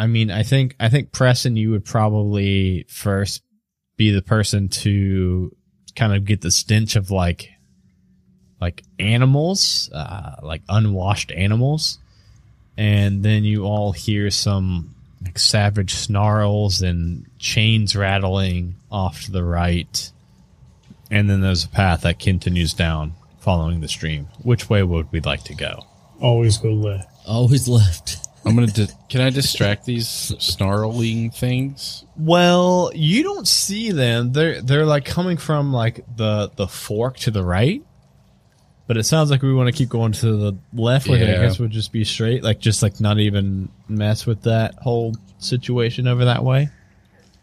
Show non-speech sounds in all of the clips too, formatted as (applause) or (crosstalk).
I mean, I think I think Preston, you would probably first be the person to kind of get the stench of like like animals, uh, like unwashed animals, and then you all hear some like savage snarls and chains rattling off to the right, and then there's a path that continues down following the stream. Which way would we like to go? Always go left. Always left. I'm gonna. Di- can I distract these snarling things? Well, you don't see them. They're they're like coming from like the the fork to the right. But it sounds like we want to keep going to the left, which I Yeah. guess would just be straight, like just like not even mess with that whole situation over that way.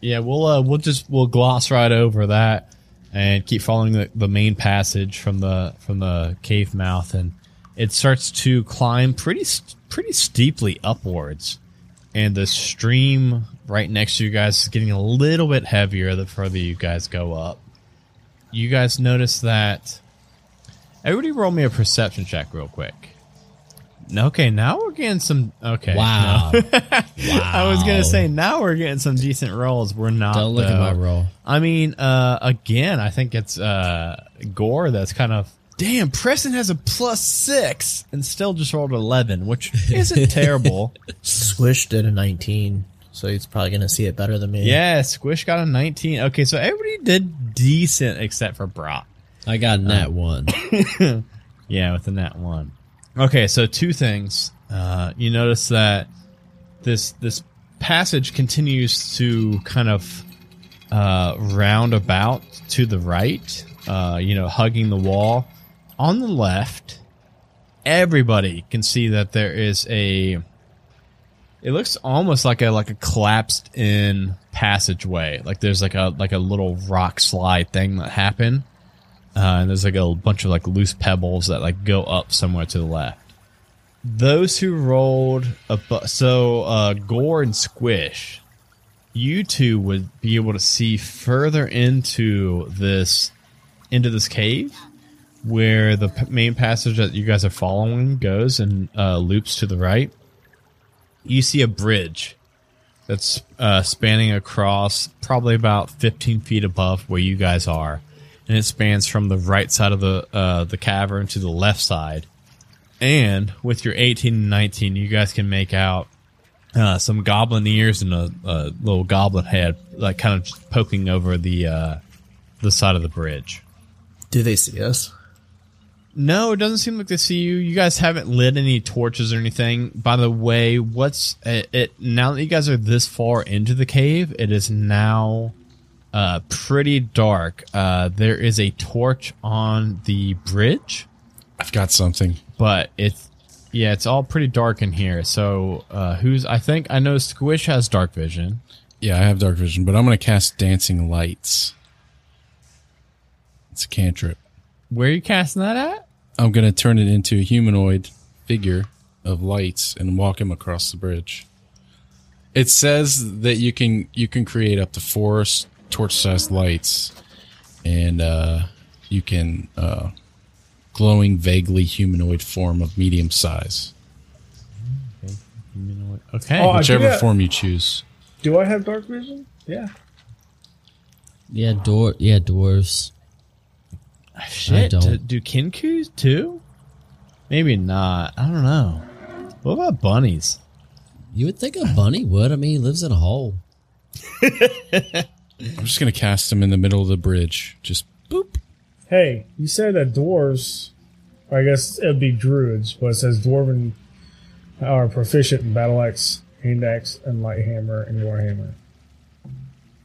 Yeah, we'll uh, we'll just we'll gloss right over that and keep following the, the main passage from the from the cave mouth, and it starts to climb pretty pretty steeply upwards and the stream right next to you guys is getting a little bit heavier the further you guys go up. You guys notice that. Everybody, roll me a perception check real quick. Okay, now we're getting some. Okay, Wow. no. wow. (laughs) I was gonna say now we're getting some decent rolls. We're not. Don't look at my roll. I mean, uh, again, I think it's uh, Gore that's kind of. Damn, Preston has a plus six and still just rolled eleven, which (laughs) isn't terrible. Squish did a 19, so he's probably going to see it better than me. Yeah, Squish got a 19. Okay, so everybody did decent except for Brock. I got that one. (laughs) Yeah, with the net one. Okay, so two things. Uh, you notice that this this passage continues to kind of uh, round about to the right. Uh, you know, hugging the wall. On the left, everybody can see that there is a. It looks almost like a like a collapsed in passageway. Like there's like a like a little rock slide thing that happened uh, and there's like a bunch of like loose pebbles that like go up somewhere to the left. Those who rolled abo- so uh, Gore and Squish, you two would be able to see further into this into this cave where the main passage that you guys are following goes and uh, loops to the right. You see a bridge that's uh, spanning across probably about 15 feet above where you guys are and it spans from the right side of the uh, the cavern to the left side. And with your 18 and 19, you guys can make out uh, some goblin ears and a, a little goblin head, like kind of poking over the uh, the side of the bridge. Do they see us? No, it doesn't seem like they see you. You guys haven't lit any torches or anything. By the way, what's it, it now that you guys are this far into the cave? It is now uh, pretty dark. Uh, there is a torch on the bridge, I've got something. but it's yeah, it's all pretty dark in here. So uh, who's? I think I know Squish has dark vision. Yeah, I have dark vision, but I'm gonna cast dancing lights. It's a cantrip. Where are you casting that at? I'm gonna turn it into a humanoid figure of lights and walk him across the bridge. It says that you can you can create up to four torch-sized lights, and uh, you can uh, glowing, vaguely humanoid form of medium size, Okay. Oh, whichever have- form you choose. Do I have dark vision? Yeah. Yeah, dwar- yeah, dwarves. Shit. I Do, don't. kinkus too? Maybe not. I don't know. What about bunnies? You would think a bunny would. I mean, he lives in a hole. (laughs) I'm just gonna cast him in the middle of the bridge. Just boop. Hey, you said that dwarves, I guess it'd be druids, but it says dwarven are proficient in battle axe, hand axe, and light hammer and warhammer.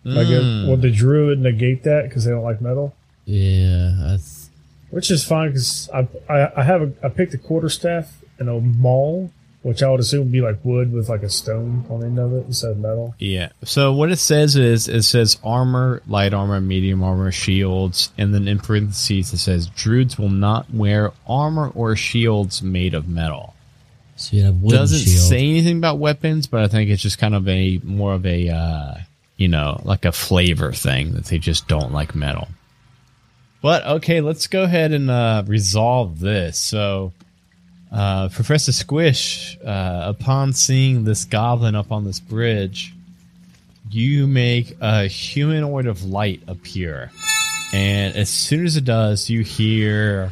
Like, Hmm. it, will the druid negate that because they don't like metal? Yeah, I th- Which is fine because I, I I have a I picked a quarterstaff and a maul, which I would assume would be like wood with like a stone on the end of it instead of metal. Yeah. So what it says is it says armor, light armor, medium armor, shields, and then in parentheses it says druids will not wear armor or shields made of metal. so you have wooden Doesn't shield. say anything about weapons, but I think it's just kind of a more of a uh, you know like a flavor thing that they just don't like metal. But okay, let's go ahead and uh, resolve this. So Uh, Professor Squish, uh, upon seeing this goblin up on this bridge, you make a humanoid of light appear. And as soon as it does, you hear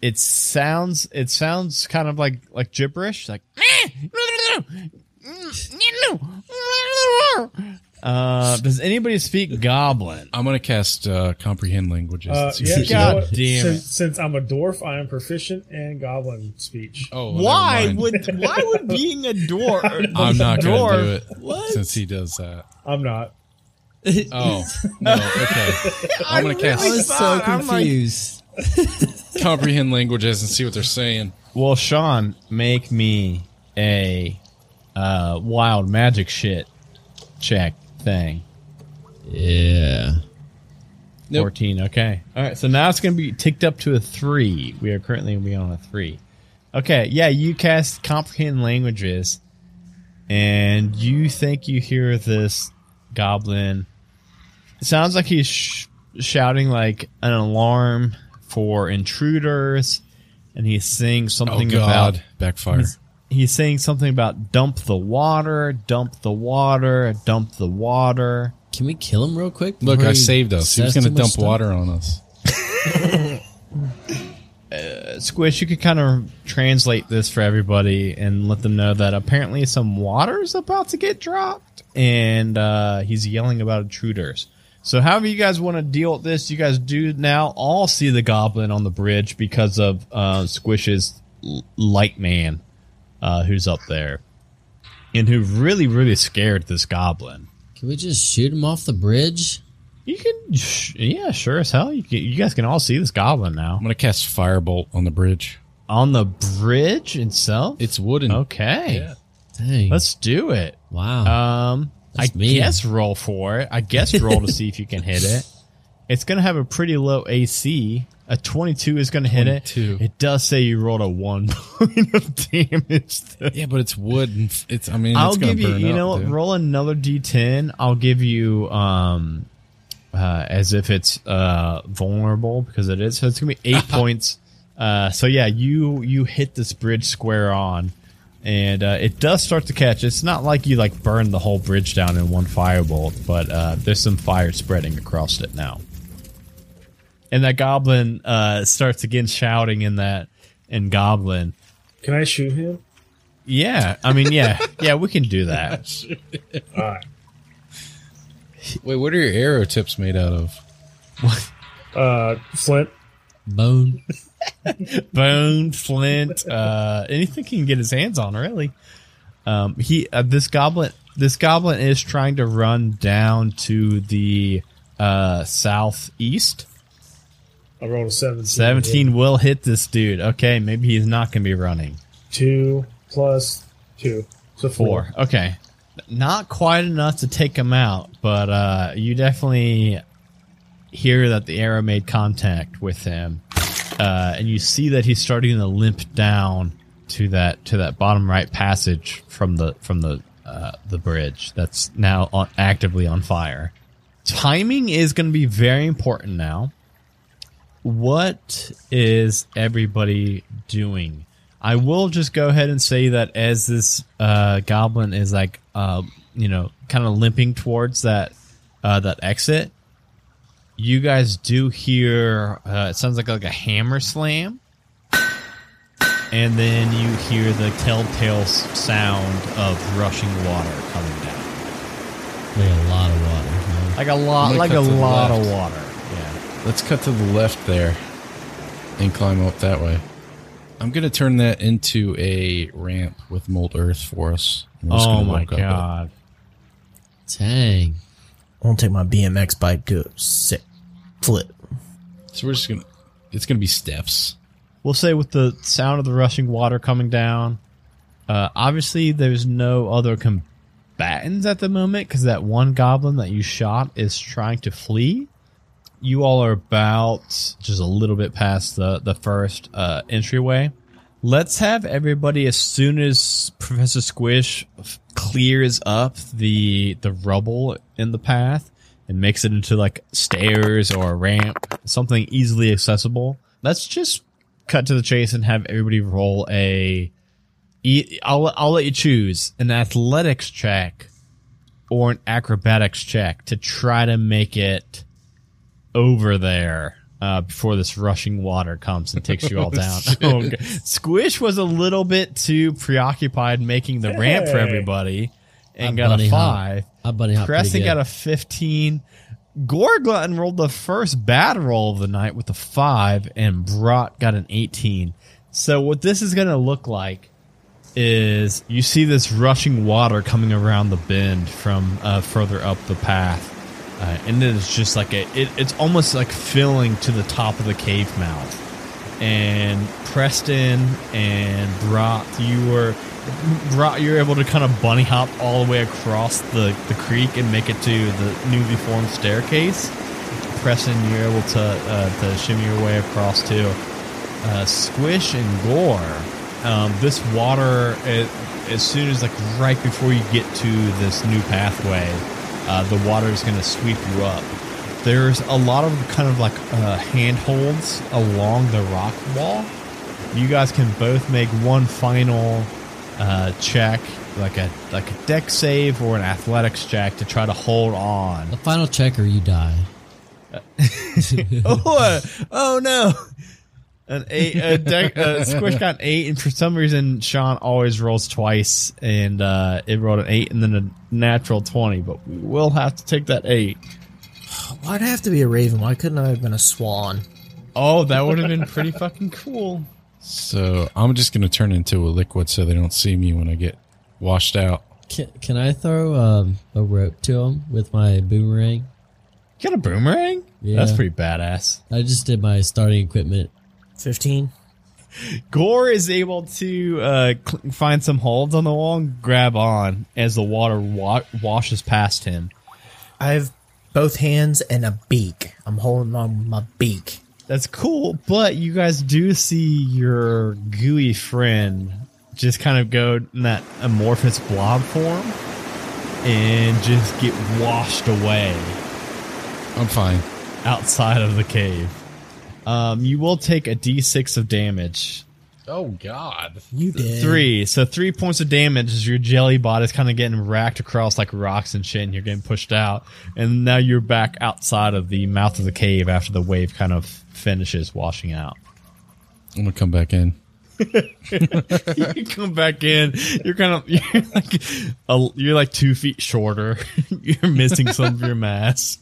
it sounds it sounds kind of like like gibberish, like uh, does anybody speak goblin? I'm gonna cast uh, comprehend languages. Uh, yeah, what you God know what? damn since, it. since I'm a dwarf, I am proficient in goblin speech. Oh, well, Why would (laughs) why would being a dwarf? I'm not gonna do it What? since he does that. I'm not. Oh no, okay. (laughs) I'm gonna cast. I cast was so thought- I'm like- confused. (laughs) comprehend languages and see what they're saying. Well, Sean, make me a uh, wild magic shit check thing. yeah. Nope. 14. Okay. All right. So now it's going to be ticked up to a three. We are currently we on a three. Okay. Yeah. You cast comprehend languages, and you think you hear this goblin. It sounds like he's sh- shouting like an alarm for intruders, and he's saying Oh something God, about backfire. He's, he's saying something about dump the water, dump the water, dump the water. Can we kill him real quick? Look, I saved us. He was gonna dump stuff? water on us. Squish, you could kind of translate this for everybody and let them know that apparently some water is about to get dropped, and uh, he's yelling about intruders. So, however you guys want to deal with this, you guys do now all see the goblin on the bridge because of uh, Squish's light man, uh, who's up there, and who really, really scared this goblin. Can we just shoot him off the bridge? You can, yeah, sure as hell. You can, you guys can all see this goblin now I'm gonna cast firebolt on the bridge. on the bridge itself. It's wooden. okay. Yeah. Dang. Let's do it. wow. Um, I That's mean. guess roll for it. I guess roll to see if you can hit it. It's going to have a pretty low AC. A 22 is going to hit it. 22. It does say you rolled a one (laughs) point of damage. though. Yeah, but it's wood. And it's. I mean, I'll it's gonna give you. burn You up, know what? dude. Roll another D10. I'll give you um, uh, as if it's uh vulnerable because it is. So it's gonna be eight (laughs) points. Uh, so yeah, you you hit this bridge square on, and uh, it does start to catch. It's not like you like burn the whole bridge down in one firebolt, but uh, there's some fire spreading across it now. And that goblin uh, starts again shouting in that in goblin. Can I shoot him? Yeah, I mean, yeah, yeah, we can do that. (laughs) All right. Wait, what are your arrow tips made out of? (laughs) Uh, Flint. Bone. (laughs) bone, flint, uh, anything he can get his hands on, really. Um, he uh, this goblin this goblin is trying to run down to the uh, southeast. I rolled a 17. Seventeen will hit this dude. Okay, maybe he's not going to be running. Two plus two. So four. Four. Okay, not quite enough to take him out, but uh, you definitely hear that the arrow made contact with him, uh, and you see that he's starting to limp down to that to that bottom right passage from the from the uh, the bridge that's now on, actively on fire. Timing is going to be very important now. What is everybody doing? I will just go ahead and say that as this uh, goblin is like, uh, you know, kind of limping towards that uh, that exit, you guys do hear. Uh, it sounds like like a hammer slam, and then you hear the telltale sound of rushing water coming down, Like a lot of water. huh? like a lot, like a lot of water. Yeah. Let's cut to the left there and climb up that way. I'm gonna turn that into a ramp with mold earth for us. We're Oh my walk up it. god. Dang. I'm gonna take my BMX bike to sick flip. So we're just gonna. It's gonna be steps. we'll say with the sound of the rushing water coming down uh, obviously there's no other combatants at the moment because that one goblin that you shot is trying to flee you all are about just a little bit past the, the first uh, entryway let's have everybody as soon as professor squish clears up the the rubble in the path and makes it into like stairs or a ramp something easily accessible let's just cut to the chase and have everybody roll a. I'll I'll let you choose an athletics check or an acrobatics check to try to make it over there uh, before this rushing water comes and takes you all (laughs) down. Oh, okay. Squish was a little bit too preoccupied making the ramp for everybody and I got a bunny hop. five. I bunny hop Preston got a 15. Gore Glutton rolled the first bad roll of the night with a 5, and Brat got an 18. So, what this is going to look like is you see this rushing water coming around the bend from uh, further up the path. Uh, and it is just like a, it, it's almost like filling to the top of the cave mouth. And Preston and Brat, you were Brat, you're able to kind of bunny hop all the way across the, the creek and make it to the newly formed staircase. Preston, you're able to uh, to shimmy your way across too. Uh, Squish and Gore, um, this water, it, as soon as like right before you get to this new pathway, uh, the water is going to sweep you up. There's a lot of kind of like uh, handholds along the rock wall. You guys can both make one final uh, check, like a like a Dex save or an athletics check to try to hold on. The final check or you die. (laughs) oh, oh no. An eight, a Dex, uh, Squish got an eight, and for some reason, Sean always rolls twice, and uh, it rolled an eight and then a natural 20, but we will have to take that eight. Why'd it have to be a raven? Why couldn't I have been a swan? Oh, that would have been pretty fucking cool. So I'm just gonna turn into a liquid so they don't see me when I get washed out. Can, can I throw um, a rope to him with my boomerang? You got a boomerang? Yeah. That's pretty badass. I just did my starting equipment. 15? Gore is able to uh, find some holds on the wall and grab on as the water wa- washes past him. I have both hands and a beak. I'm holding on my beak. That's cool, but you guys do see your gooey friend just kind of go in that amorphous blob form and just get washed away I'm fine. outside of the cave. Um, you will take a d6 of damage. Oh God. You did. Three. So three points of damage as your jelly bot is kind of getting racked across like rocks and shit, and you're getting pushed out. And now you're back outside of the mouth of the cave after the wave kind of finishes washing out. I'm gonna come back in. (laughs) you come back in. You're kind of (laughs) you're like a, you're like two feet shorter. (laughs) you're missing some of your mass,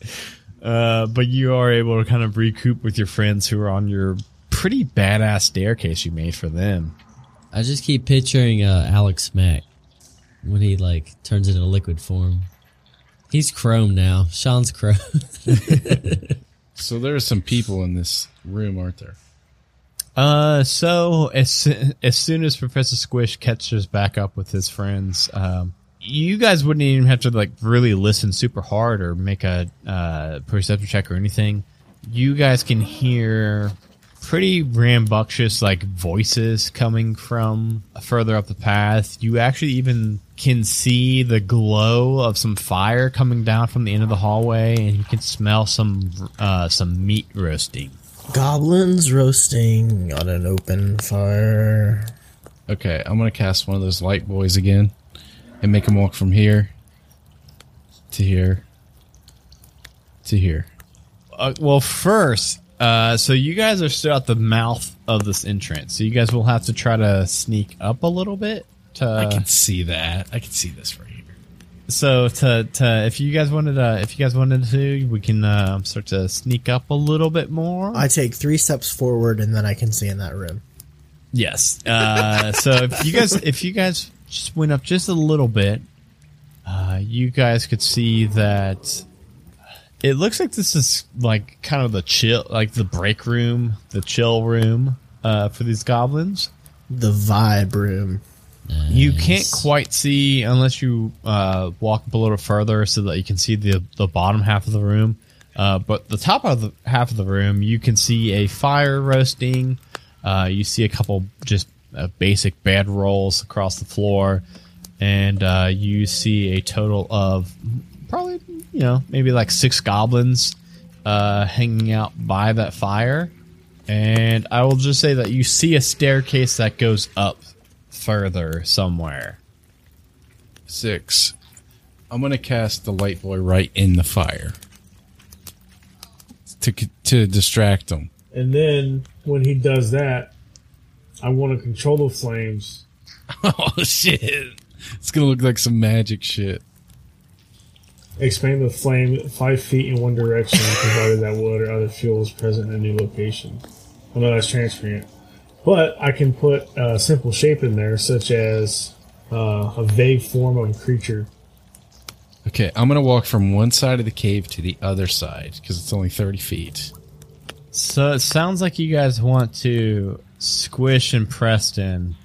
uh, but you are able to kind of recoup with your friends who are on your pretty badass staircase you made for them. I just keep picturing uh, Alex Mack when he like turns into a liquid form. He's chrome now. Sean's chrome. (laughs) So there are some people in this room, aren't there? Uh, so as as soon as Professor Squish catches back up with his friends, um, you guys wouldn't even have to like really listen super hard or make a uh, perception check or anything. You guys can hear pretty rambunctious like voices coming from further up the path. You actually even can see the glow of some fire coming down from the end of the hallway, and you can smell some uh, some meat roasting. Goblins roasting on an open fire. Okay, I'm gonna cast one of those light boys again, and make him walk from here to here to here. Uh, well, first, uh, so you guys are still at the mouth of this entrance, so you guys will have to try to sneak up a little bit. To, I can see that. I can see this right here. so to to if you guys wanted to, if you guys wanted to, we can uh, start to sneak up a little bit more. I take three steps forward and then I can see in that room. Yes. Uh, so if you guys if you guys just went up just a little bit, uh, you guys could see that it looks like this is like kind of the chill, like the break room, the chill room uh, for these goblins. The vibe room. You can't quite see unless you uh, walk up a little further so that you can see the the bottom half of the room. Uh, but the top of the half of the room, you can see a fire roasting. Uh, you see a couple just uh, basic bed rolls across the floor, and uh, you see a total of probably you know maybe like six goblins uh, hanging out by that fire. And I will just say that you see a staircase that goes up further somewhere. Six. I'm gonna cast the light boy right in the fire to to distract him. And then when he does that, I want to control the flames. (laughs) oh shit! It's gonna look like some magic shit. Expand the flame five feet in one direction, provided that wood or other fuel is present in a new location. I know that's transferring it. But I can put a simple shape in there, such as uh, a vague form of a creature. Okay, I'm gonna walk from one side of the cave to the other side because it's only 30 feet. So it sounds like you guys want to squish and Preston.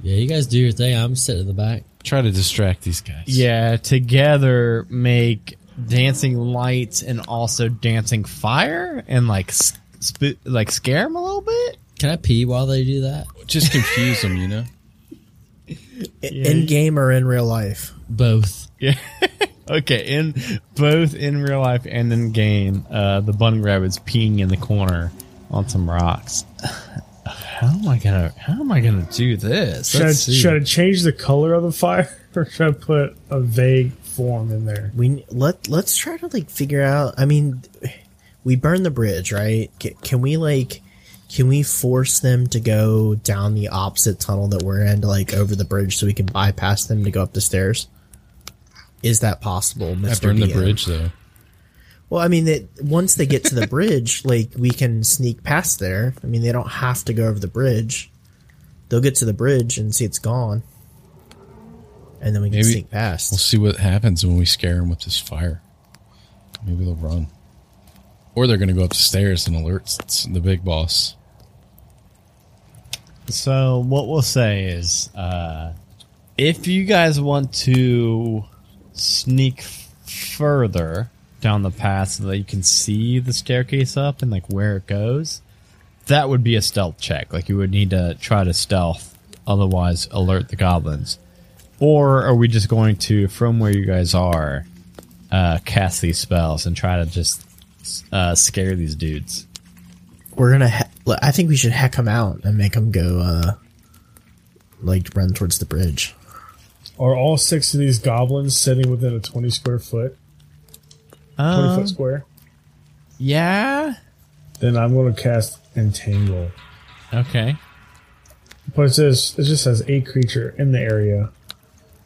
Yeah, you guys do your thing. I'm sitting in the back. Try to distract these guys. Yeah, together make dancing lights and also dancing fire and like sp- like scare them a little bit. Can I pee while they do that? Just confuse them, you know. (laughs) in game or in real life. Both. Yeah. (laughs) okay. In both in real life and in game, uh, the bunny rabbit's peeing in the corner on some rocks. How am I gonna? How am I gonna do this? Should I, Let's see. should I change the color of the fire, (laughs) or should I put a vague form in there? We let let's try to like figure out. I mean, we burn the bridge, right? Can, can we like? Can we force them to go down the opposite tunnel that we're in to like over the bridge so we can bypass them to go up the stairs? Is that possible, I Mr. burned the bridge though. Well, I mean, that once they get to the bridge, (laughs) like we can sneak past there. I mean, they don't have to go over the bridge. They'll get to the bridge and see it's gone, and then we can Maybe- sneak past. We'll see what happens when we scare them with this fire. Maybe they'll run, or they're gonna go up the stairs and alert the big boss. So what we'll say is, uh, if you guys want to sneak further down the path so that you can see the staircase up and like where it goes, that would be a stealth check. Like you would need to try to stealth, otherwise alert the goblins. Or are we just going to, from where you guys are, uh, cast these spells and try to just uh, scare these dudes? We're gonna. He- I think we should heck them out and make them go, uh, like run towards the bridge. Are all six of these goblins sitting within a twenty square foot, twenty Um, foot square? yeah. Then I'm going to cast entangle. Okay. But it says it just says a creature in the area.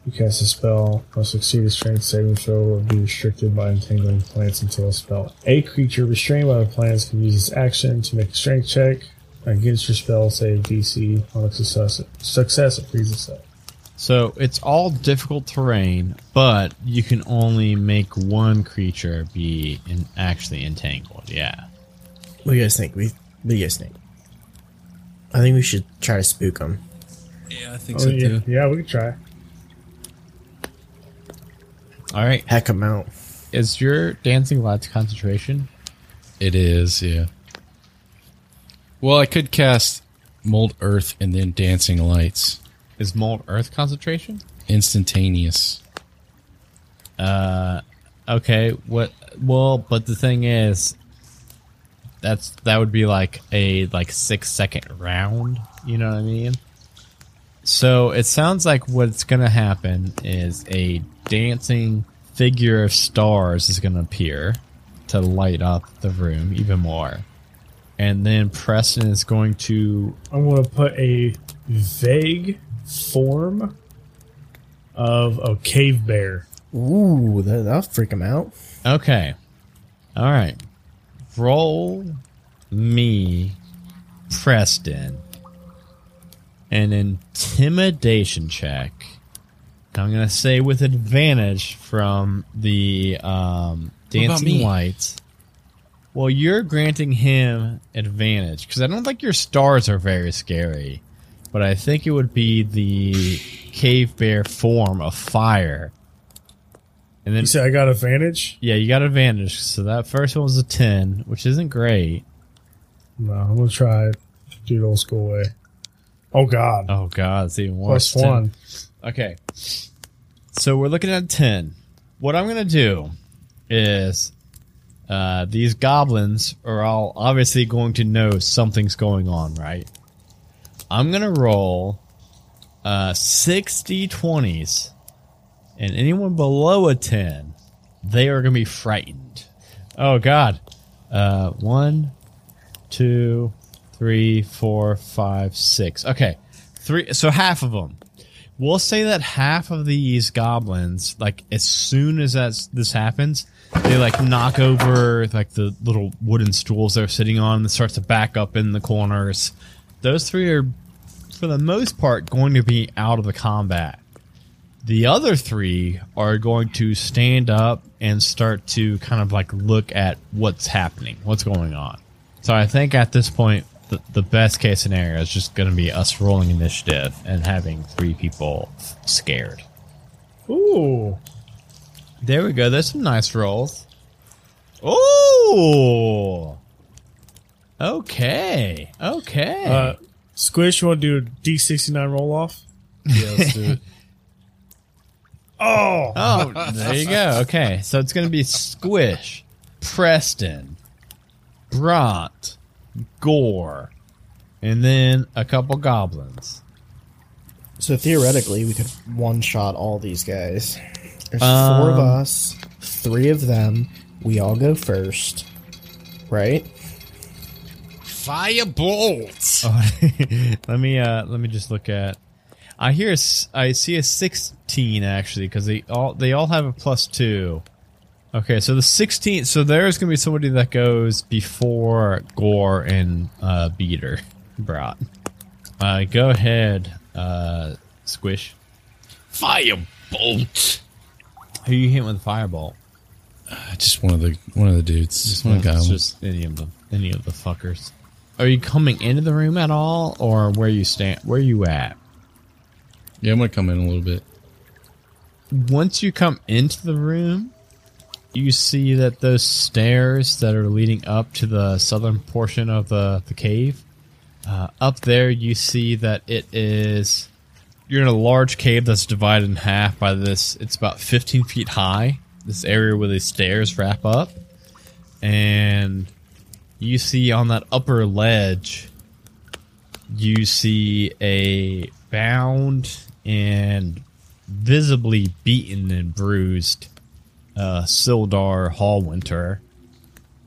You cast a spell, must succeed a strength saving throw or be restricted by entangling plants until a spell. A creature restrained by the plants can use its action to make a strength check against your spell save DC. On a success, success it frees itself. So it's all difficult terrain, but you can only make one creature be in actually entangled. Yeah. What do you guys think? We. What do you guys think? I think we should try to spook them. Yeah, I think Oh, yeah, yeah, we can try. All right. Heck them out. Is your dancing lights concentration? It is, yeah. Well, I could cast mold earth and then dancing lights, Is mold earth concentration? instantaneous. Uh, okay. What? Well, but the thing is, that's that would be like a like six second round. You know what I mean? So it sounds like what's gonna happen is a dancing figure of stars is gonna appear to light up the room even more, and then Preston is going to I'm going to put a vague form of a cave bear. Ooh, that, that'll freak him out. Okay. All right. Roll me, Preston, an intimidation check. I'm going to say with advantage from the um, dancing me? lights. Well, you're granting him advantage because I don't think your stars are very scary, but I think it would be the cave bear form of fire. And then You say I got advantage? yeah, you got advantage. So that first one was a 10, which isn't great. No, I'm to try it. Do it old school way. Oh, God. Oh, God, it's even worse. Plus 10. one. Okay. So we're looking at 10. What I'm going to do is uh, these goblins are all obviously going to know something's going on, right? I'm gonna roll uh, 60 20s, and anyone below a 10, they are gonna be frightened. Oh God! Uh, one, two, three, four, five, six. Okay, three. So half of them. We'll say that half of these goblins, like as soon as that's this happens, they like knock over like the little wooden stools they're sitting on and starts to back up in the corners. Those three are, for the most part, going to be out of the combat. The other three are going to stand up and start to kind of like look at what's happening, what's going on. So I think at this point, the, the best case scenario is just going to be us rolling initiative and having three people scared. Ooh. There we go. There's some nice rolls. Ooh. Okay. Okay. Uh, Squish, you want to do a D69 roll off? Yeah, let's do it. (laughs) Oh! oh, there you go. Okay, so it's going to be Squish, Preston, Bront, Gore, and then a couple goblins. So theoretically, we could one shot all these guys. There's four of Um, us, three of them. We all go first, right? Fire bolts. Oh, let me uh let me just look at. I hear a I see a sixteen actually because they all they all have a plus two. Okay, so the sixteen. So there's gonna be somebody that goes before Gore and uh, Beater brought. Uh, go ahead, uh, Squish. Fire bolt. Who you hit with a firebolt? Just one of the one of the dudes. Just one guy. It's just any of them, any of the fuckers. Are you coming into the room at all, or where you stand? Where you at? Yeah, I'm gonna come in a little bit. once you come into the room, you see that those stairs that are leading up to the southern portion of the, the cave, uh, up there you see that it is. You're in a large cave that's divided in half by this. It's about 15 feet high. This area where the stairs wrap up. And you see on that upper ledge, you see a bound and visibly beaten and bruised uh, Sildar Hallwinter,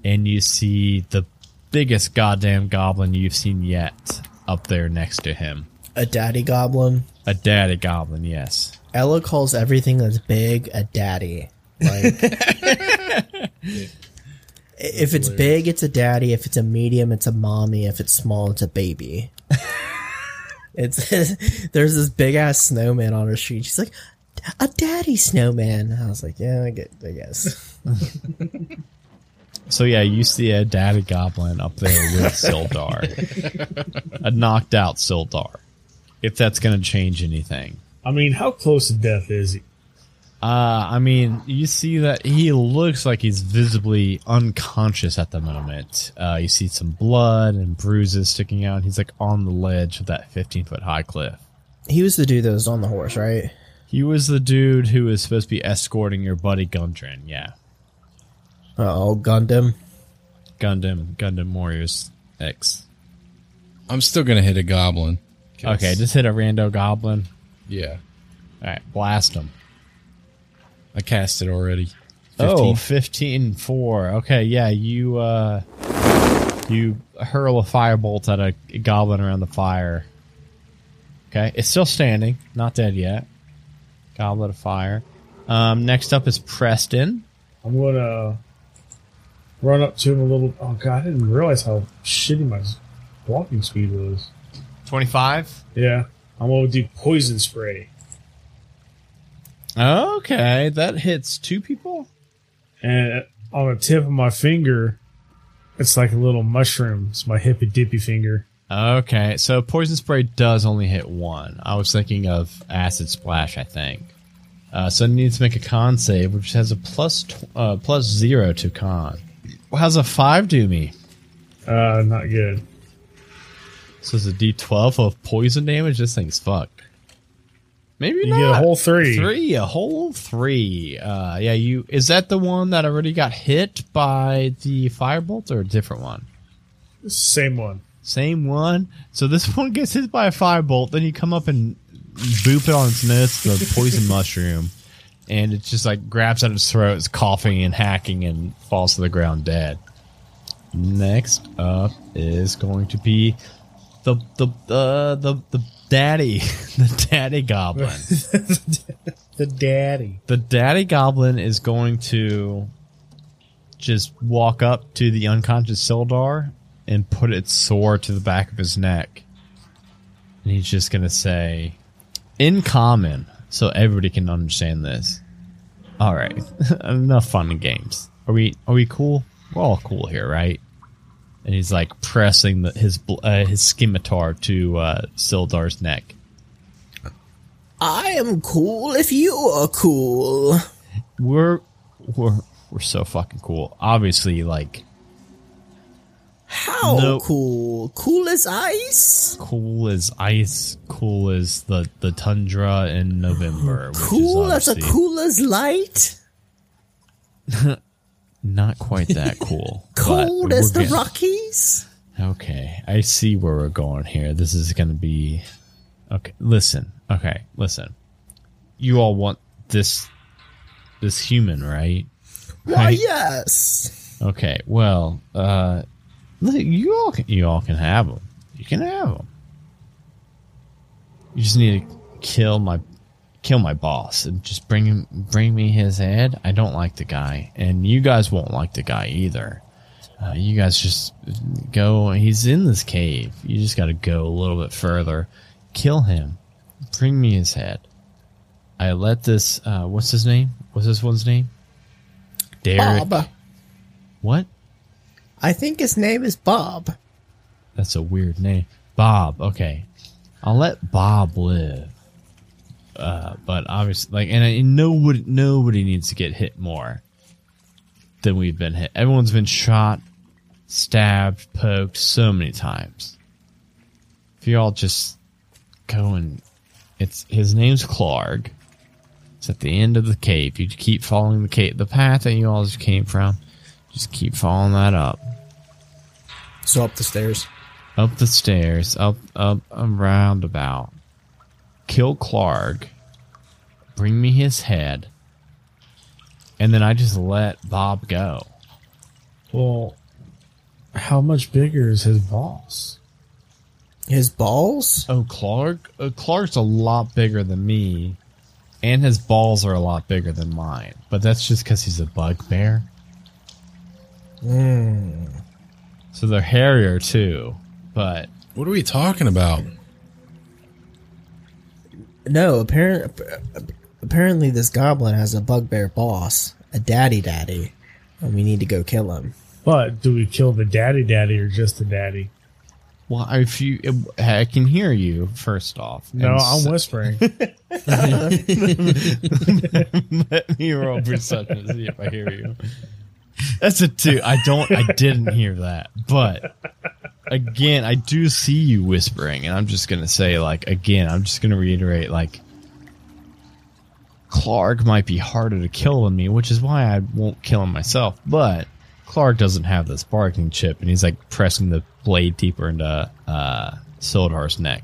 and you see the biggest goddamn goblin you've seen yet up there next to him. A daddy goblin. A daddy goblin, yes. Ella calls everything that's big a daddy. Like, (laughs) if it's big, it's a daddy. If it's a medium, it's a mommy. If it's small, it's a baby. (laughs) it's (laughs) there's this big ass snowman on her street. She's like, a daddy snowman. I was like, yeah, I get, I guess. (laughs) So yeah, you see a daddy goblin up there with Sildar, a knocked out Sildar. If that's going to change anything, I mean, how close to death is he? Uh, I mean, you see that he looks like he's visibly unconscious at the moment. Uh, you see some blood and bruises sticking out. He's like on the ledge of that 15 foot high cliff. He was the dude that was on the horse, right? He was the dude who was supposed to be escorting your buddy Gundren. Yeah. Oh, Gundam. Gundam, Gundam Warriors X. I'm still gonna hit a goblin. 'Cause- Okay, just hit a rando goblin. yeah. All right, blast him. I cast it already. Oh, 15. 15 4. Okay, yeah, you uh you hurl a firebolt at a goblin around the fire. Okay, it's still standing, not dead yet. Goblet of fire. Um, next up is Preston. I'm gonna run up to him a little. Oh god, I didn't realize how shitty my walking speed was. 25. Yeah, I'm gonna do poison spray, Okay, that hits two people. and on the tip of my finger, it's like a little mushroom. It's my hippy dippy finger. Okay, so poison spray does only hit one. I was thinking of acid splash. I think. Uh, so it needs to make a con save, which has a plus uh, plus zero to con. How's a five do me? Uh, not good. So it's a D12 of poison damage. This thing's fucked. Maybe You not. get a whole three. Three, a whole three. Uh, yeah, you is that the one that already got hit by the firebolt or a different one? Same one. Same one. So this (laughs) one gets hit by a firebolt, then you come up and boop it on its nose, the poison (laughs) mushroom, and it just like grabs at its throat, it's coughing and hacking and falls to the ground dead. Next up is going to be the the uh, the the daddy, (laughs) the daddy goblin. (laughs) The daddy. the daddy goblin is going to just walk up to the unconscious Sildar and put its sword to the back of his neck. And he's just going to say, in common, so everybody can understand this. All right, (laughs) enough fun and games. Are we are we cool? We're all cool here, right? And he's like pressing the, his uh, his scimitar to uh, Sildar's neck. I am cool if you are cool. we're we're we're so fucking cool. Obviously, like How No. cool? Cool as ice? cool as ice, cool as the the tundra in November. Cool as a cool as light? (laughs) Not quite that (laughs) cool. Cold as the Rockies? Okay, I see where we're going here. This is going to be okay. Listen, okay, listen. You all want this this human, right? Why, Right. yes. Okay, well, uh, you all can, you all can have them. You can have them. You just need to kill my kill my boss and just bring him bring me his head. I don't like the guy, and you guys won't like the guy either. Uh, you guys just go. He's in this cave. You just got to go a little bit further. Kill him. Bring me his head. I let this. Uh, what's his name? What's this one's name? Derek. Bob. What? I think his name is Bob. That's a weird name. Bob. Okay, I'll let Bob live. Uh, but obviously, like, and, I, nobody, nobody needs to get hit more than we've been hit. Everyone's been shot, stabbed, poked so many times. If you all just go and it's his name's Klarg. It's at the end of the cave. You keep following the cave, the path that you all just came from. Just keep following that up. So up the stairs. Up the stairs, up, up, around roundabout. Kill Klarg. Bring me his head. And then I just let Bob go. Well, how much bigger is his boss? His balls? Oh, Klarg? Uh, Klarg's a lot bigger than me. And his balls are a lot bigger than mine. But that's just because he's a bugbear. So they're hairier too. But What are we talking about? No, apparent, apparently this goblin has a bugbear boss, a daddy daddy, and we need to go kill him. But do we kill the daddy daddy or just the daddy? well, if you, I can hear you first off. No, And I'm whispering. (laughs) (laughs) Let me roll perception to see if I hear you. That's a two. I don't. I didn't hear that, but again, I do see you whispering, and I'm just gonna say, like, again, I'm just gonna reiterate, like, Klarg might be harder to kill than me, which is why I won't kill him myself. But Klarg doesn't have this barking chip, and he's like pressing the blade deeper into uh, Sildar's neck.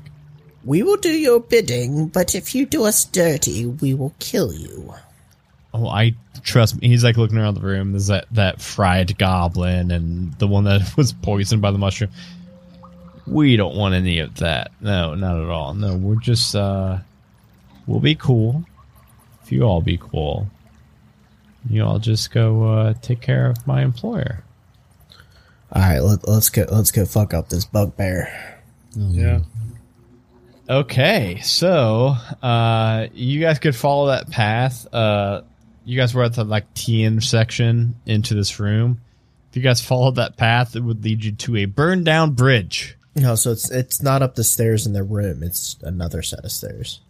We will do your bidding, but if you do us dirty, we will kill you. Oh, I trust me. He's like looking around the room. There's that, that fried goblin and the one that (laughs) was poisoned by the mushroom. We don't want any of that. No, not at all. No, we're just, uh, we'll be cool. If you all be cool, you all just go, uh, take care of my employer. All right, let, let's go. Let's go fuck up this bugbear. yeah. Okay, so, uh, you guys could follow that path. Uh, you guys were at the, like, T intersection into this room. If you guys followed that path, it would lead you to a burned down bridge. No, so it's it's not up the stairs in their room. It's another set of stairs.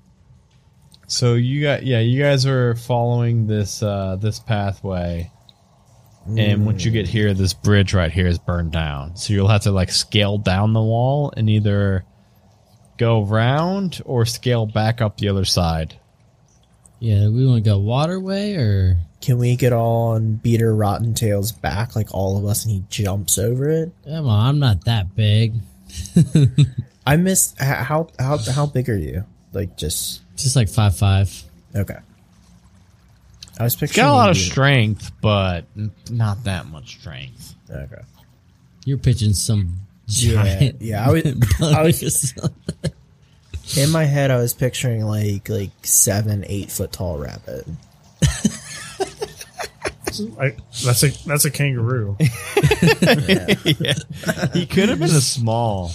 So you got yeah, you guys are following this uh this pathway. And once you get here, this bridge right here is burned down. So you'll have to like scale down the wall and either go round or scale back up the other side? Yeah, we want to go waterway or Can we get on Beater Rotten Tail's back, like all of us, and he jumps over it? come on, I'm not that big. (laughs) I missed how how how big are you? Like just Just like five five. okay. I was It's picturing got a lot of strength, but not that much strength. Okay. You're pitching some Yeah, giant. yeah. I was, (laughs) I was or something. In my head. I was picturing like like seven, eight foot tall rabbit. I, that's a that's a kangaroo. (laughs) yeah. He could have been a small,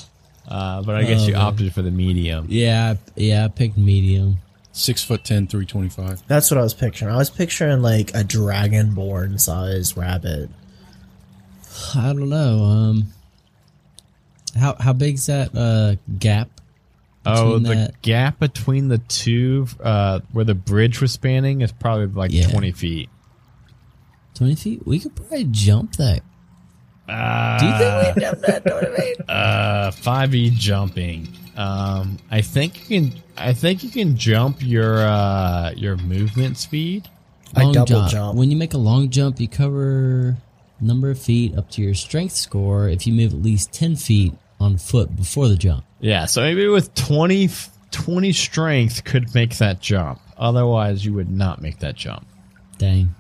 uh, but I guess Oh, you man. opted for the medium. yeah, yeah. I picked medium. Six foot ten, three twenty five. That's what I was picturing. I was picturing like a dragonborn size rabbit. I don't know. Um, how how big's that uh gap? Oh, the that- gap between the two, uh, where the bridge was spanning, is probably like Yeah. 20 feet. Twenty feet. We could probably jump that. Uh, Do you think we jump that twenty feet? Uh, 5e jumping. Um, I think you can. I think you can jump your uh your movement speed. I Long double jump. When you make a long jump, you cover number of feet up to your strength score. If you move at least ten feet on foot before the jump. Yeah, so maybe with 20, 20 strength could make that jump. Otherwise, you would not make that jump. Dang.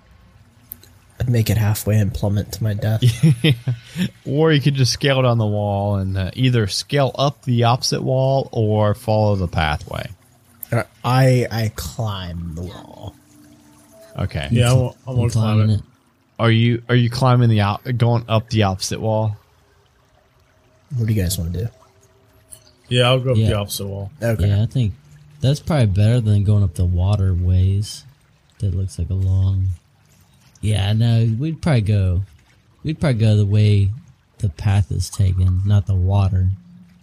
I'd make it halfway and plummet to my death. (laughs) Or you could just scale down the wall and uh, either scale up the opposite wall or follow the pathway. Uh, I I climb the wall. Okay. Yeah, I'm, I'm gonna You climb climbing it. it. Are you are you climbing the out going up the opposite wall? What do you guys want to do? Yeah, I'll go up Yeah. the opposite wall. Okay. Yeah, I think that's probably better than going up the waterways. That looks like a long. Yeah, no, we'd probably go. We'd probably go the way the path is taken, not the water.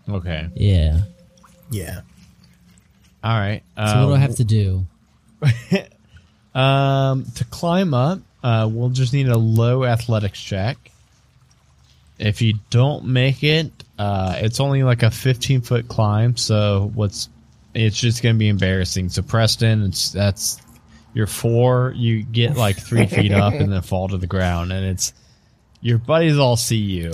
Okay. Yeah. Yeah. All right. So what do I Um, have to do? (laughs) Um, to climb up, uh, we'll just need a low athletics check. If you don't make it, uh, it's only like a 15 foot climb, so what's it's just gonna be embarrassing. So Preston, it's that's you're four, you get like three feet up and then fall to the ground, and it's your buddies all see you.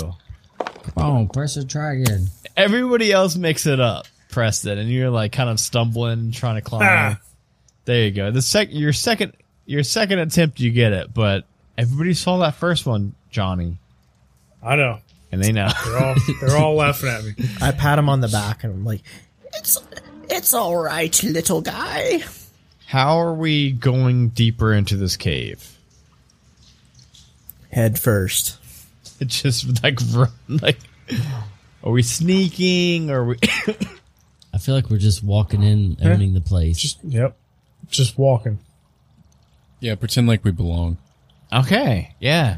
Come on, press the try again. Everybody else makes it up, Preston, and you're like kind of stumbling, trying to climb. Ah. There you go. The sec your second your second attempt you get it, but everybody saw that first one, Johnny, I know. and they know. They're all they're all laughing at me. (laughs) I pat him on the back and I'm like, "It's it's all right, little guy." How are we going deeper into this cave? Head first. It's (laughs) just like run, like are we sneaking? Or are we? I feel like we're just walking in, owning the place. Just yep. Just walking. Yeah, pretend like we belong. okay, yeah.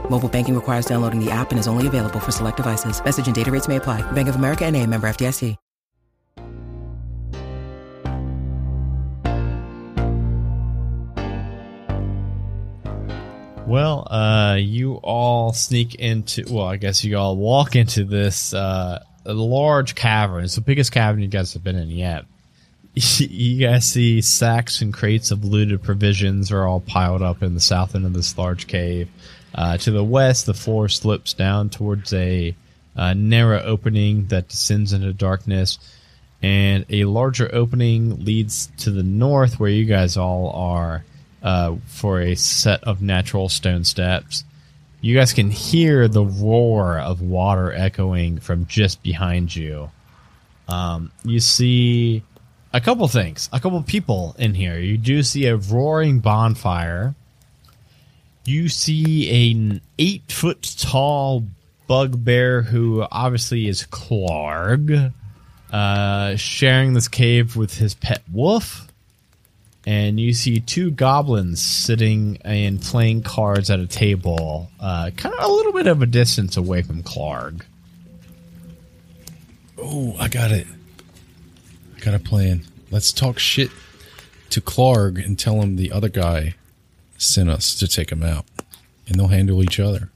Mobile banking requires downloading the app and is only available for select devices. Message and data rates may apply. Bank of America and a member FDIC. Well, uh, you all sneak into. Well, I guess you all walk into this uh, large cavern. It's the biggest cavern you guys have been in yet. (laughs) You guys see sacks and crates of looted provisions are all piled up in the south end of this large cave. Uh, to the west, the floor slips down towards a, uh narrow opening that descends into darkness, and a larger opening leads to the north, where you guys all are uh, for a set of natural stone steps. You guys can hear the roar of water echoing from just behind you. Um, you see a couple things, a couple people in here. You do see a roaring bonfire. You see an eight foot tall bugbear who obviously is Klarg, uh, sharing this cave with his pet wolf. And you see two goblins sitting and playing cards at a table, uh, kind of a little bit of a distance away from Klarg. Oh, I got it. I got a plan. Let's talk shit to Klarg and tell him the other guy sent us to take them out. And they'll handle each other.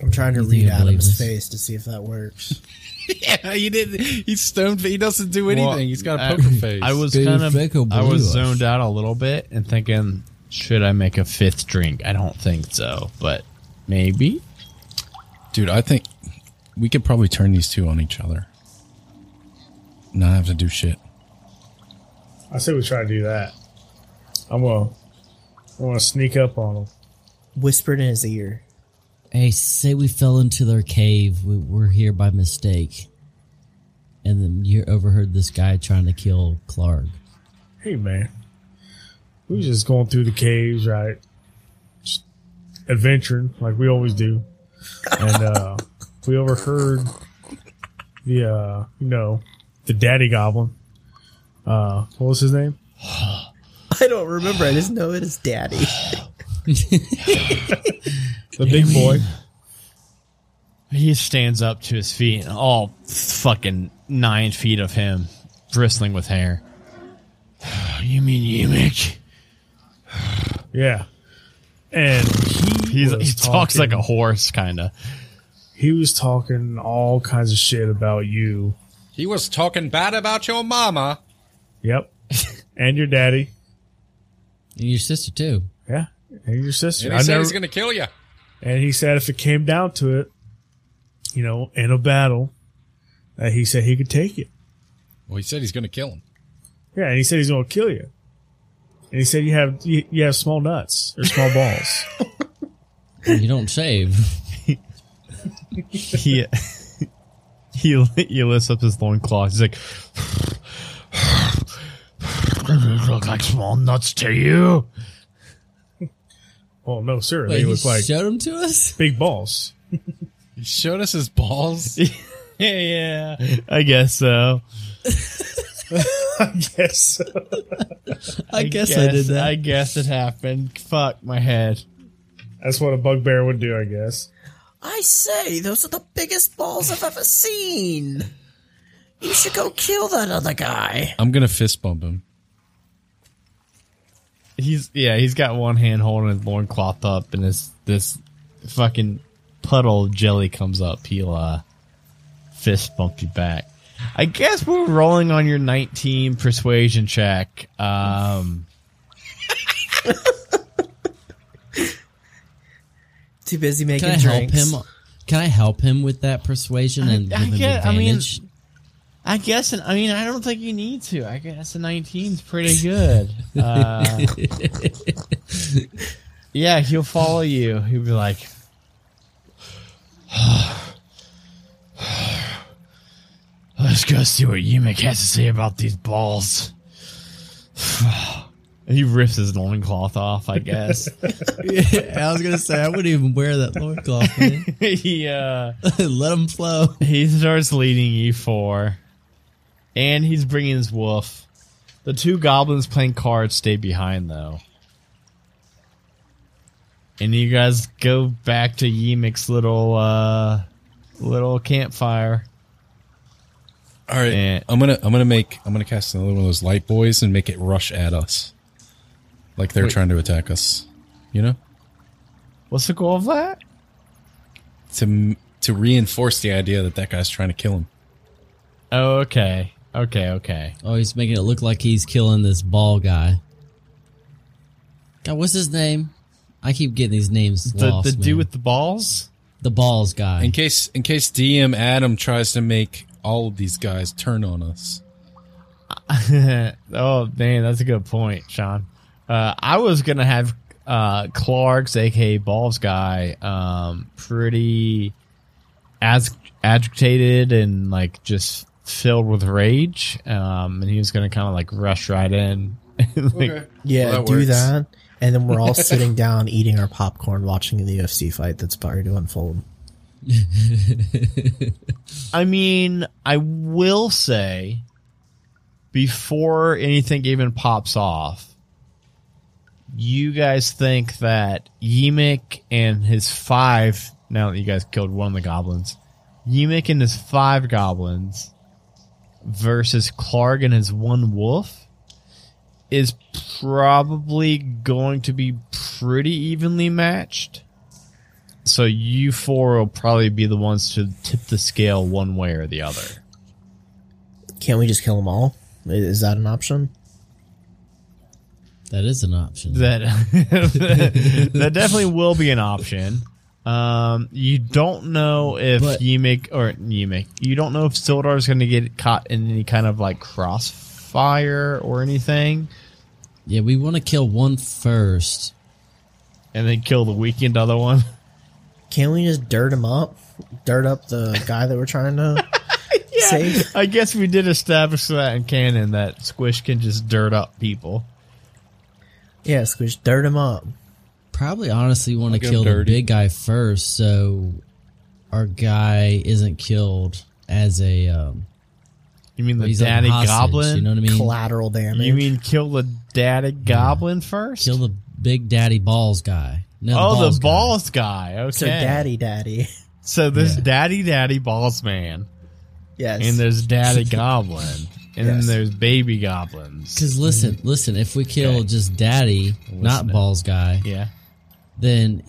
I'm trying to read Adam's this? face to see if that works. (laughs) yeah, he didn't. He's stoned. He doesn't do anything. Well, He's got a I- poker face. I was kind of I was zoned out a little bit and thinking, should I make a fifth drink? I don't think so, but maybe. Dude, I think we could probably turn these two on each other. Not have to do shit. I say we try to do that. I'm gonna, I'm gonna sneak up on him. Whispered in his ear. Hey, say we fell into their cave. We, we're here by mistake. And then you overheard this guy trying to kill Klarg. Hey man, we was just going through the caves, right? Just adventuring like we always do, and uh, we overheard the uh, you know the daddy goblin. Uh, what was his name? (sighs) (sighs) (sighs) (laughs) I don't remember. I just know it is Daddy. (laughs) The big boy. He stands up to his feet, all fucking nine feet of him, bristling with hair. (sighs) You mean Yeemik? (sighs) Yeah, and he He's, was he talks like a horse, kind of. he was talking all kinds of shit about you. He was talking bad about your mama. Yep, and your daddy. And your sister, too. Yeah, and your sister. And he I said never- he's going to kill you. And he said if it came down to it, you know, in a battle, that he said he could take it. Well, he said he's going to kill him. Yeah, and he said he's going to kill you. And he said you have you, you have small nuts or small balls. (laughs) You don't shave. (laughs) He he he lifts up his loincloth. He's like, look like small nuts to you. oh no, sir, Wait, they he look like showed them to us? big balls. He showed us his balls. (laughs) yeah, yeah, I guess so. (laughs) I guess. I, guess, I did that. I guess it happened. Fuck my head. That's what a bugbear would do, I guess. I say, those are the biggest balls I've ever seen. You should go kill that other guy. I'm going to fist bump him. He's yeah, he's got one hand holding his loincloth up, and this this fucking puddle of jelly comes up. He'll uh, fist bump you back. I guess we're rolling on your 19 persuasion check. Um, Too busy making Can I help him? Can I help him with that persuasion and I give him get- I mean- advantage? I guess. I mean, I don't think you need to. I guess a 19 is pretty good. (laughs) Uh, yeah, he'll follow you. He'll be like, (sighs) "Let's go see what Yeemik has to say about these balls." And (sighs) he rips his loincloth off, I guess. (laughs) yeah, I was gonna say I wouldn't even wear that loincloth. Man. (laughs) he uh, Let him flow. he starts leading you four, and he's bringing his wolf. The two goblins playing cards stay behind though, and you guys go back to Yeemik's little uh, little campfire. All right, Eh. I'm gonna I'm gonna make I'm gonna cast another one of those light boys and make it rush at us, like they're Wait. trying to attack us. You know, What's the goal of that? to to reinforce the idea that that guy's trying to kill him. Oh, okay, okay, okay. Oh, he's making it look like he's killing this ball guy. God, what's his name? I keep getting these names The lost. the dude man. with the balls. the balls guy. In case in case DM Adam tries to make all of these guys turn on us. (laughs) oh man, that's a good point, Sean. Uh, I was gonna have uh, Klarg's, aka Balls guy, um, pretty as agitated and like just filled with rage, um, and he was gonna kind of like rush right in. (laughs) Like, Yeah, Well, that do works. that. and then we're all (laughs) sitting down eating our popcorn, watching the UFC fight that's about to unfold. (laughs) I mean, I will say, before anything even pops off, you guys think that Yeemik and his five, now that you guys killed one of the goblins, Yeemik and his five goblins versus Klarg and his one wolf is probably going to be pretty evenly matched. So you four will probably be the ones to tip the scale one way or the other. Can't we just kill them all? Is that an option? That is an option. That (laughs) that definitely will be an option. Um, you don't know if But- Yeemik or Yeemik, you don't know if Sildar is going to get caught in any kind of like crossfire or anything, yeah, we want to kill one first. and then kill the weekend other one. (laughs) Can't we just dirt him up? Dirt up the guy that we're trying to (laughs) save? I guess we did establish that in canon that Squish can just dirt up people. Yeah, squish, dirt him up. Probably honestly want to kill the big guy first, so our guy isn't killed as a. Um, You mean the he's like daddy hostage, goblin? You know what I mean? Collateral damage. You mean kill the daddy goblin first? kill the big daddy balls guy. No, oh, balls the guy. balls guy. Okay. so daddy, daddy. (laughs) So there's Yeah. daddy, daddy, balls man, Yes. and there's daddy (laughs) goblin, and then there's baby goblins. Because listen, listen. If we kill Okay. just daddy, not balls guy, Yeah. Then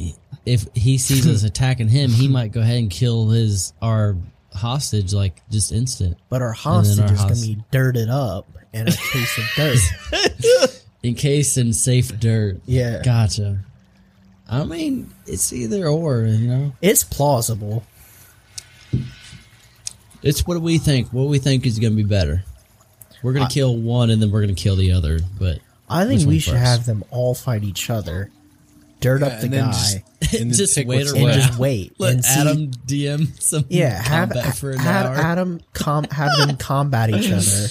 if he sees us (laughs) attacking him, he might go ahead and kill his our hostage like just instant. but our hostage our is gonna be dirted up in a case of dirt. (laughs) Encased in safe dirt. Yeah. Gotcha. I mean, it's either or, you know. It's plausible. It's what we think. What we think is going to be better. We're going to kill one and then we're going to kill the other. But I think we should first? have them all fight each other, dirt up the and guy, just, (laughs) and Just take wait what's and just wait let and see. Adam DM some yeah, have combat for an have hour. Adam com- have them combat each other,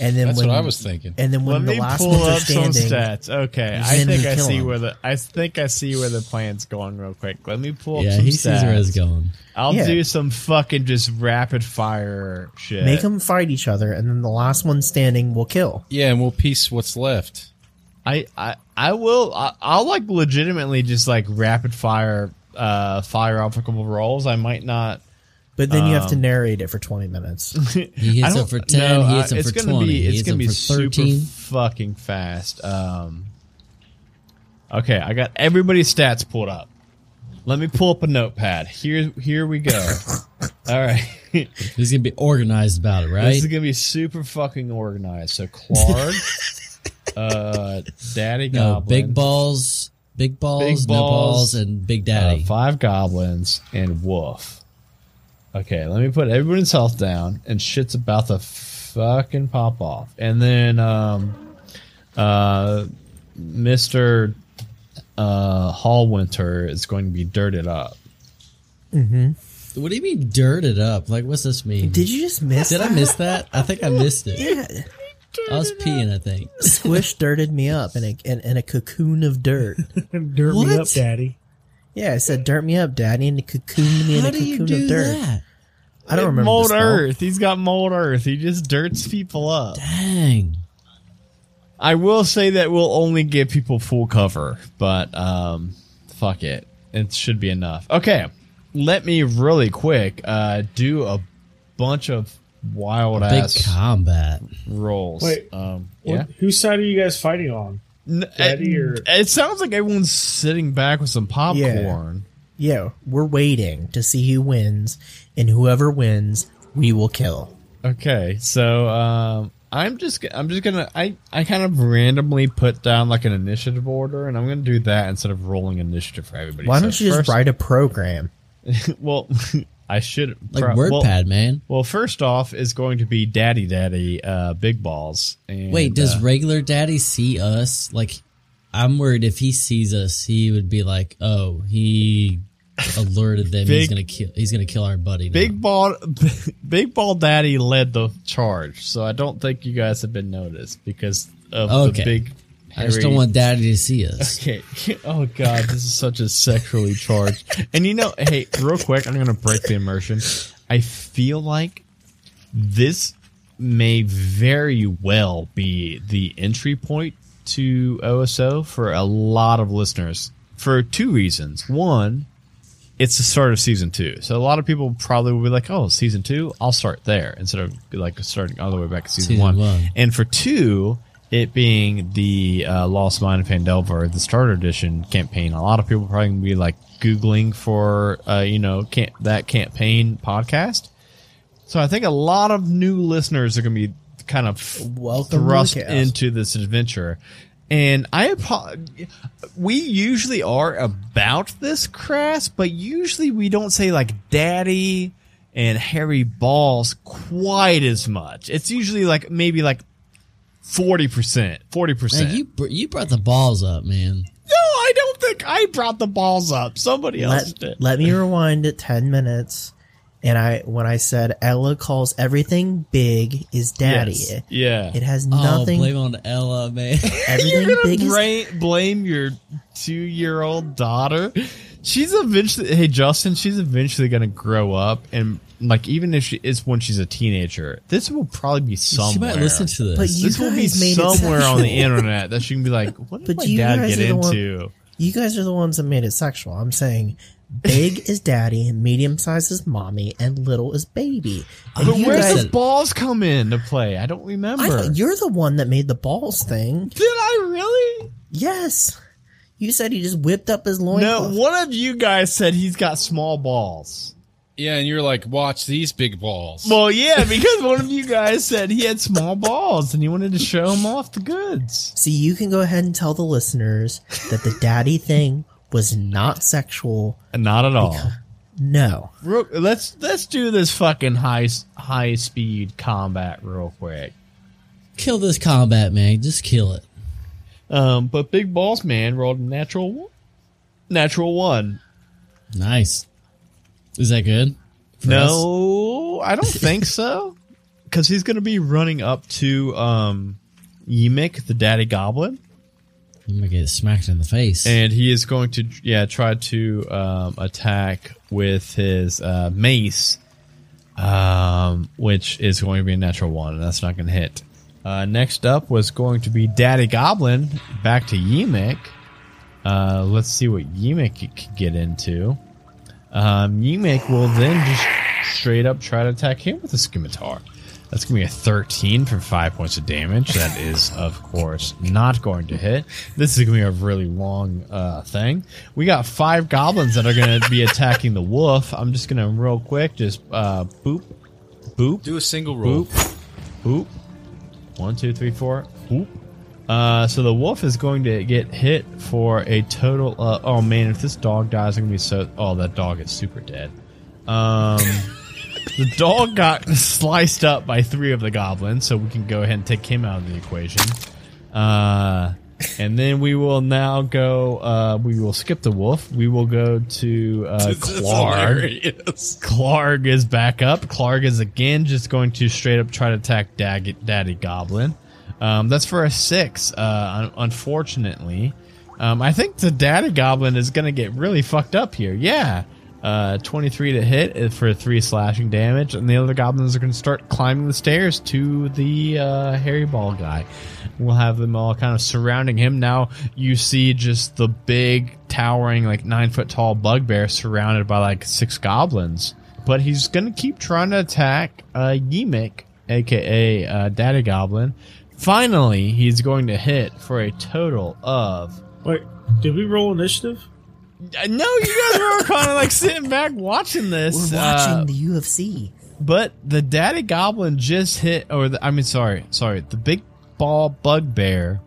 (laughs) and then That's when what I was thinking. and then when Let the me last pull ones are up some stats. Okay, I think I see him. where the I think I see where the plan's going real quick. Let me pull up yeah, he stats. sees where it's going. I'll Yeah. do some fucking just rapid fire shit. make them fight each other, and then the last one standing will kill. Yeah, and we'll piece what's left. I, I I will I, I'll like legitimately just like rapid fire uh fire off a couple rolls. I might not But then you have to Um, narrate it for twenty minutes. (laughs) He I hits don't- for 10, no, he hits uh, up it's for gonna 20, Be, he it's hits gonna be for super 13. fucking fast. Um, okay, I got everybody's stats pulled up. Let me pull up a notepad. Here, here we go. (laughs) All right, this He's going to be organized about it, right? This is gonna be super fucking organized. So Klarg, (laughs) uh, Daddy no, Goblin, big balls, big balls, Big no balls, balls, and big daddy. uh, five goblins, and Wolf. Okay, let me put everybody's health down, and shit's about to fucking pop off. And then, um, uh, Mister uh, Hallwinter is going to be dirted up. Hmm. what do you mean dirted up? Like, what's this mean? Did you just miss? Did I miss that? I think I missed it. (laughs) Yeah, I was peeing, I think. Squish dirted me up in a in, in a cocoon of dirt. (laughs) Dirt me up, daddy. Yeah, I said dirt me up, daddy, and it cocooned me in How a do you cocoon do of dirt. that? I don't remember the mold. Earth. He's got mold Earth. He just dirts people up. Dang. I will say that we'll only give people full cover, but um, fuck it, it should be enough. Okay, let me really quick uh, do a bunch of wild Big ass combat. rolls. Wait, um, What- Whose side are you guys fighting on? N- Daddy it, or- it sounds like everyone's sitting back with some popcorn. Yeah, we're waiting to see who wins, and whoever wins, we will kill. Okay, so um, I'm just g- I'm just gonna I I kind of randomly put down like an initiative order, and I'm gonna do that instead of rolling initiative for everybody. Why So don't you just write a program? (laughs) well, (laughs) I should Like pro- well, WordPad, man. Well, first off is going to be Daddy Daddy uh, Big Balls. And, Wait, does uh, regular daddy see us? Like, I'm worried if he sees us, he would be like, "Oh, he (laughs) alerted them. he's gonna kill. He's gonna kill our buddy." now." Big Ball (laughs) Big Ball Daddy led the charge, so I don't think you guys have been noticed because of Okay. the big I just don't want Daddy to see us. Okay. (laughs) Oh God, this is such a sexually charged. And you know, hey, real quick, I'm gonna break the immersion. I feel like this may very well be the entry point to OSO for a lot of listeners for two reasons. One, it's the start of season two, so a lot of people probably will be like, "Oh, season two, I'll start there," instead of like starting all the way back to season, Season one. one. And for two, it being the uh, Lost Mine of Phandelver, the starter edition campaign, a lot of people probably gonna be like googling for uh, you know can't, that campaign podcast. So I think a lot of new listeners are gonna be kind of Welcome thrust into this adventure. And I, we usually are about this crass, but usually we don't say like daddy and hairy balls quite as much. It's usually like maybe like 40%, 40%. You br- you brought the balls up, man. no, I don't think I brought the balls up. Somebody else did. let me rewind it 10 minutes and i when i said ella calls everything big is daddy Yes. Yeah. it has Oh, nothing blame on Ella, man. everything (laughs) You're big gonna is bra- blame your two-year-old daughter. She's eventually. Hey, Justin. She's eventually gonna grow up, and like even if she is when she's a teenager, this will probably be somewhere. she might listen to this. But you this will be guys made it somewhere on the internet that she can be like, "What did But my you dad guys get are the one- into?" you guys are the ones that made it sexual i'm saying big (laughs) is daddy medium size is mommy and little is baby and But you where's guys the balls come in to play? I don't remember. I you're the one that made the balls thing did I really? yes you said he just whipped up his loin No, one of you guys said he's got small balls. Yeah, and you're like, watch these big balls. Well, yeah, because one of you guys said he had small balls and he wanted to show him off the goods. See, you can go ahead and tell the listeners that the daddy thing was not sexual. Not at all. No. Real, let's let's do this fucking high high speed combat real quick. kill this combat, man. Just kill it. Um, but Big Balls Man rolled a natural natural one. Nice. Is that good? for us? No, I don't (laughs) think so. Because he's going to be running up to um, Yeemik, the Daddy Goblin, I'm gonna get smacked in the face. and he is going to yeah try to um, attack with his uh, mace, um, which is going to be a natural one, and that's not going to hit. Uh, next up was going to be Daddy Goblin back to Yeemik. Uh, let's see what Yeemik can get into. Um, Yeemik will then just straight up try to attack him with a scimitar. That's going to be a 13 for 5 points of damage. That is, of course, not going to hit. This is going to be a really long uh, thing. We got five goblins that are going to be attacking the wolf. I'm just going to, real quick, just uh, boop, boop, Do a single roll. boop, boop. One, two, three, four. Boop. Uh, so the wolf is going to get hit for a total. Uh, oh man, if this dog dies, I'm gonna be so. Oh, that dog is super dead. Um, (laughs) the dog got sliced up by three of the goblins, so we can go ahead and take him out of the equation. Uh, and then we will now go. Uh, we will skip the wolf. We will go to uh, This is Klarg. Klarg is back up. Klarg is again just going to straight up try to attack Dag- Daddy Goblin. Um, that's for a six. Uh, un- unfortunately, um, I think the Daddy Goblin is going to get really fucked up here. Yeah. Uh, 23 to hit for three slashing damage, and the other goblins are going to start climbing the stairs to the uh, hairy ball guy. We'll have them all kind of surrounding him. Now you see just the big, towering, like nine foot tall bugbear surrounded by like six goblins. But he's going to keep trying to attack uh, Yeemik, aka uh, Daddy Goblin. Finally, he's going to hit for a total of Wait, did we roll initiative? I know you guys were kind of like sitting back watching this. We're watching uh, the UFC. but the daddy goblin just hit, or the, I mean, sorry, sorry, the big ball bugbear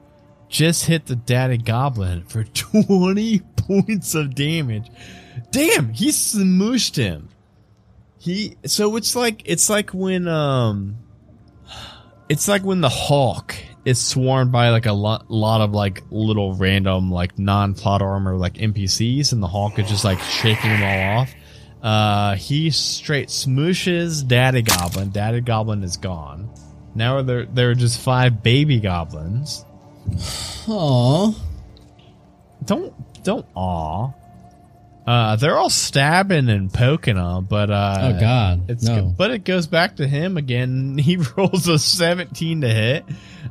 just hit the daddy goblin for (laughs) 20 points of damage. Damn, he smooshed him. He, so it's like, it's like when, um, it's like when the Hulk is swarmed by like a lot, lot of like little random like non-plot armor like NPCs, and the Hulk is just like shaking them all off. Uh, he straight smooshes Daddy Goblin. Daddy Goblin is gone. Now there there are just five baby goblins. Aw. Don't don't aw. Uh, they're all stabbing and poking him, but uh, Oh, God, it's no. but it goes back to him again. (laughs) He (laughs) rolls a seventeen to hit.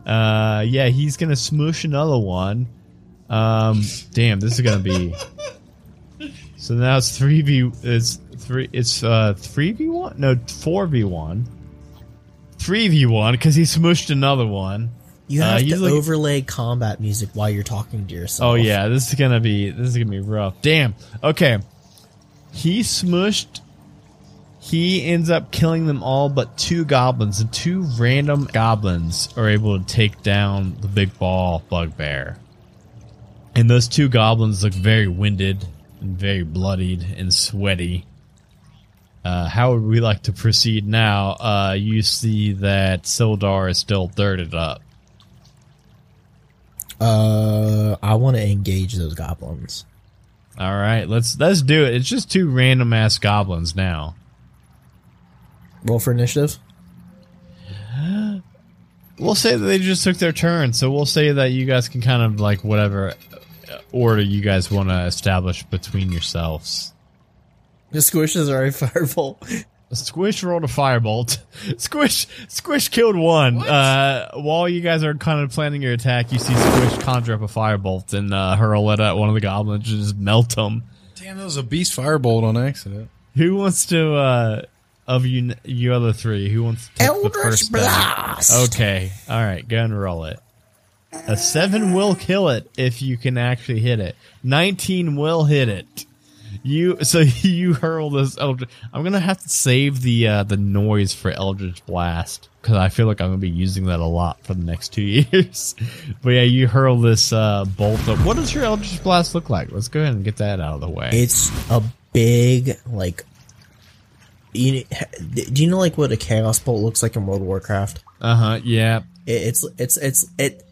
Uh, yeah, he's gonna smoosh another one. Um, damn, this is gonna be. (laughs) So now it's three v. It's three. It's uh three v one. No, four v one. Three v one because he smooshed another one. You Uh, have he's to overlay combat music while you're talking to yourself. Oh yeah, this is gonna be this is gonna be rough. Damn. Okay. He smushed. He ends up killing them all but two goblins, and two random goblins are able to take down the big ball bugbear. And those two goblins look very winded and very bloodied and sweaty. Uh, how would we like to proceed now? Uh, you see that Sildar is still dirted up. Uh, I want to engage those goblins. All right, let's let's do it. It's just two random ass goblins now. Roll for initiative. We'll say that they just took their turn, so we'll say that you guys can kind of like whatever order you guys want to establish between yourselves. The squishes are a (laughs) fireball. Squish rolled a firebolt. (laughs) Squish Squish killed one. Uh, while you guys are kind of planning your attack, you see Squish conjure up a firebolt and uh, hurl it at one of the goblins and just melt them. Damn, that was a beast firebolt on accident. Who wants to uh, of you you other three? Who wants to take the first stab? blast. Okay. All right. Go and roll it. A seven will kill it if you can actually hit it. Nineteen will hit it. You so (laughs) you hurl this Eldritch. I'm gonna have to save the uh, the noise for Eldritch Blast because I feel like I'm gonna be using that a lot for the next (laughs) two years. but yeah, you hurl this uh, bolt up. What does your Eldritch Blast look like? Let's go ahead and get that out of the way. It's a big like. You, do you know like what a chaos bolt looks like in World of Warcraft? Uh huh. Yeah. It, it's it's it's it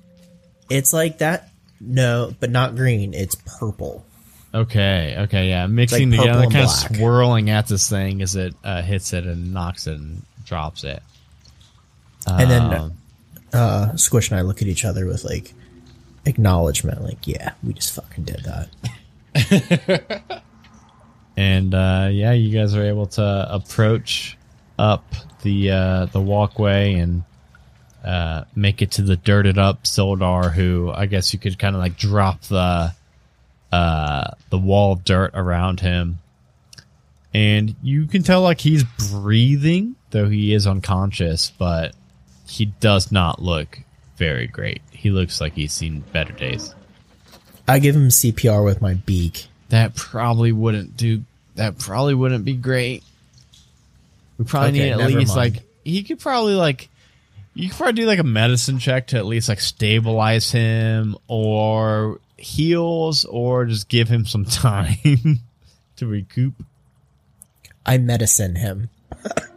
it's like that. No, but not green. It's purple. Okay, okay, yeah. Mixing Like together, kind of swirling at this thing as it uh, hits it and knocks it and drops it. And then Um, uh, Squish and I look at each other with like acknowledgement, like, yeah, we just fucking did that. (laughs) and uh, yeah, you guys are able to approach up the uh, the walkway and uh, make it to the dirted up Sildar, who I guess you could kind of like drop the uh, the wall of dirt around him, and you can tell like he's breathing, though he is unconscious, but he does not look very great. He looks like he's seen better days. I give him CPR with my beak. That probably wouldn't do. That probably wouldn't be great. We probably Okay, need at least mind. like he could probably like you could probably do like a medicine check to at least like stabilize him or heals or just give him some (laughs) time to recoup. I medicine him.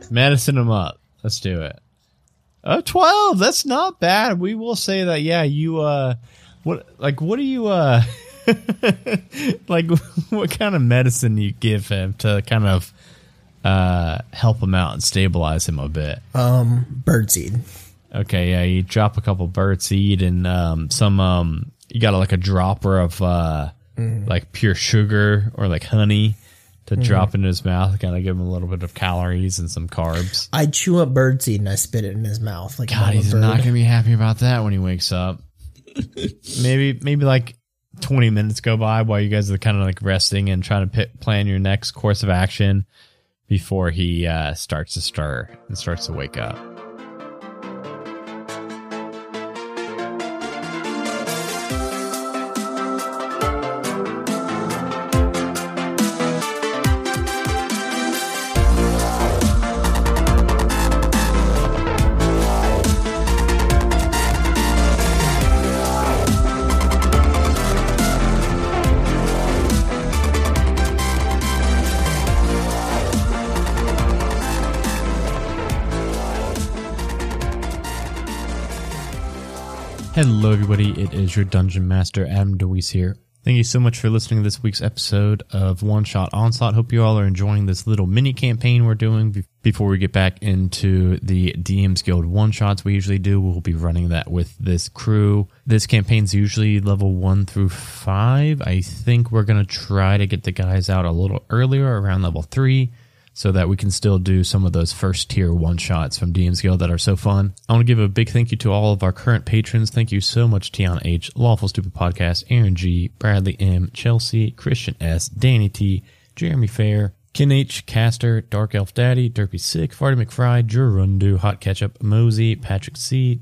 Medicine him up. Let's do it. Oh, 12. That's not bad. We will say that. Yeah, you, uh, what, like, what do you, uh, (laughs) like, (laughs) what kind of medicine do you give him to kind of, uh, help him out and stabilize him a bit? Um, birdseed. Okay, yeah, you drop a couple birdseed and, um, some, um, you got like a dropper of, uh, like pure sugar or like honey to drop into his mouth, kind of give him a little bit of calories and some carbs. I chew up birdseed and I spit it in his mouth like God, he's not gonna be happy about that when he wakes up. (laughs) maybe, maybe like twenty minutes go by while you guys are kind of like resting and trying to pit, plan your next course of action before he uh, starts to stir and starts to wake up. Hello, everybody. It is your Dungeon Master, Adam DeWeese here. Thank you so much for listening to this week's episode of One Shot Onslaught. Hope you all are enjoying this little mini campaign we're doing be- before we get back into the DM's Guild one shots we usually do. We'll be running that with this crew. This campaign's usually level one through five. I think we're going to try to get the guys out a little earlier, around level three so that we can still do some of those first tier one shots from DM's Guild that are so fun. I want to give a big thank you to all of our current patrons. Thank you so much, Tiana H, Lawful Stupid Podcast, Aaron G, Bradley M, Chelsea, Christian S, Danny T, Jeremy Fair, Ken H, Caster, Dark Elf Daddy, Derpy Sick, Farty McFry, Jurundu, Hot Ketchup, Mosey, Patrick C,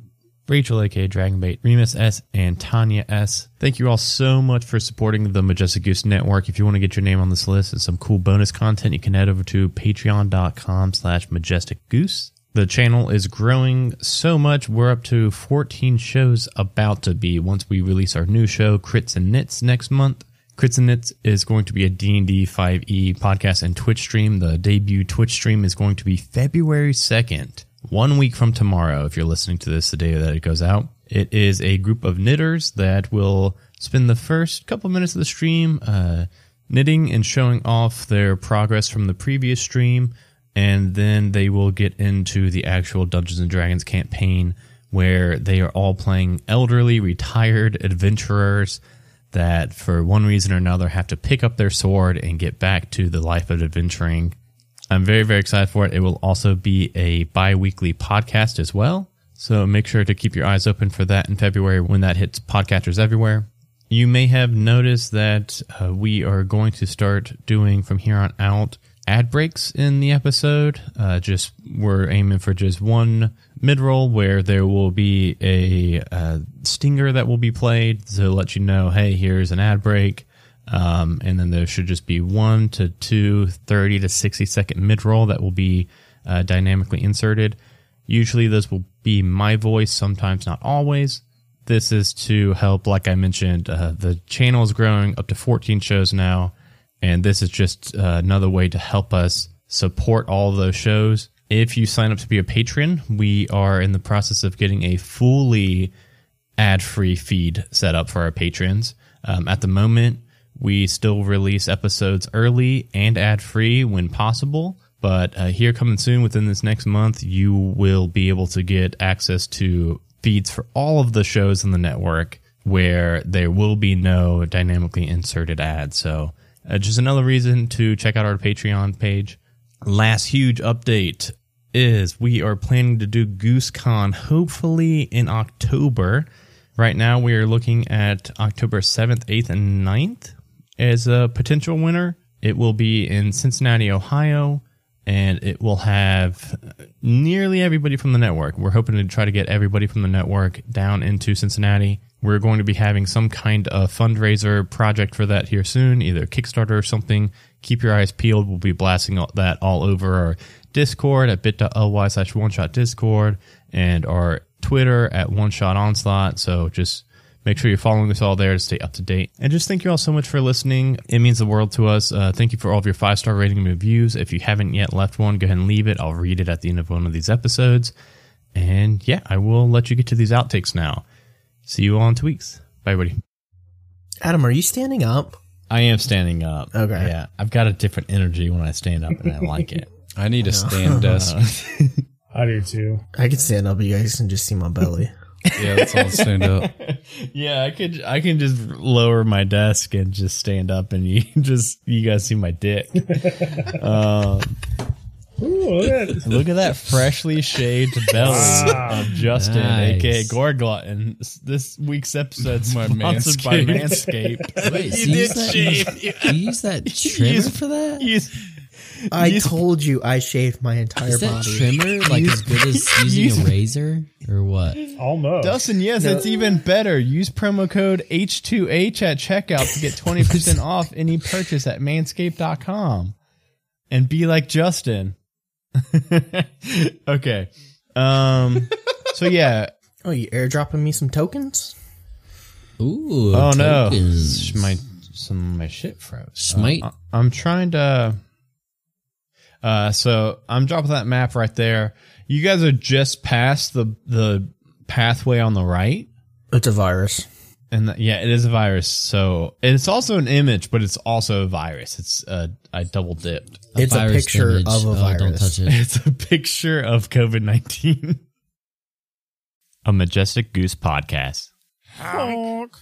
Rachel, aka Dragonbait, Remus S, and Tanya S. Thank you all so much for supporting the Majestic Goose Network. If you want to get your name on this list and some cool bonus content, you can head over to patreon.com slash majestic goose. The channel is growing so much. We're up to 14 shows about to be once we release our new show, Crits and Knits, next month. Crits and Knits is going to be a D&D 5e E podcast and Twitch stream. The debut Twitch stream is going to be February 2nd one week from tomorrow, if you're listening to this the day that it goes out. It is a group of knitters that will spend the first couple minutes of the stream uh, knitting and showing off their progress from the previous stream, and then they will get into the actual Dungeons and Dragons campaign where they are all playing elderly, retired adventurers that, for one reason or another, have to pick up their sword and get back to the life of adventuring I'm very, very excited for it. It will also be a bi weekly podcast as well. So make sure to keep your eyes open for that in February when that hits podcatchers everywhere. You may have noticed that uh, we are going to start doing from here on out ad breaks in the episode. Uh, just we're aiming for just one mid roll where there will be a uh, stinger that will be played to let you know, hey, here's an ad break. Um, and then there should just be one to two 30 to 60 second mid roll that will be uh, dynamically inserted. Usually those will be my voice, sometimes not always. This is to help, like I mentioned, uh, the channel is growing up to 14 shows now. And this is just uh, another way to help us support all those shows. If you sign up to be a patron, we are in the process of getting a fully ad free feed set up for our patrons. Um, at the moment, we still release episodes early and ad free when possible. But uh, here coming soon within this next month, you will be able to get access to feeds for all of the shows in the network where there will be no dynamically inserted ads. So uh, just another reason to check out our Patreon page. Last huge update is we are planning to do GooseCon hopefully in October. Right now we are looking at October 7th, 8th, and 9th as a potential winner. It will be in Cincinnati, Ohio, and it will have nearly everybody from the network. We're hoping to try to get everybody from the network down into Cincinnati. We're going to be having some kind of fundraiser project for that here soon, either Kickstarter or something. Keep your eyes peeled. We'll be blasting that all over our Discord at bit.ly slash one shot Discord and our Twitter at one shot onslaught. So just Make sure you're following us all there to stay up to date. And just thank you all so much for listening. It means the world to us. Uh, thank you for all of your five star rating and reviews. If you haven't yet left one, go ahead and leave it. I'll read it at the end of one of these episodes. And yeah, I will let you get to these outtakes now. See you all in two weeks. Bye, everybody. Adam, are you standing up? I am standing up. Okay. Yeah, I've got a different energy when I stand up, and I like it. (laughs) I need a stand desk. (laughs) I do too. I can stand up, but you guys can just see my belly. (laughs) Yeah, let's all stand up. (laughs) yeah, I could. I can just lower my desk and just stand up, and you (laughs) just you guys see my dick. (laughs) um, Ooh, look at that. Look at that freshly shaved belly Wow. of Justin, Nice. aka Gorglutton. This week's episode My sponsored by Manscaped. Manscaped. Wait, so you you did use that, shave. You use that trimmer use- for that? Use- I use- told you I shaved my entire Is that body. trimmer (laughs) like as good as using a razor or what? Almost. Dustin, yes, it's even better. Use promo code H2H at checkout to get 20% (laughs) off any purchase at manscaped.com. And be like Justin. (laughs) okay. Um so yeah. Oh, you airdropping me some tokens? Ooh. Oh no. tokens. My some of my shit froze. Smite. Uh, I- I'm trying to uh so I'm dropping that map right there. You guys are just past the the pathway on the right. It's a virus. And th- yeah, it is a virus. So and it's also an image, but it's also a virus. It's uh, I double dipped. It's a picture image. of a Oh, virus. Don't touch it. (laughs) It's a picture of COVID nineteen. A majestic goose podcast. Honk.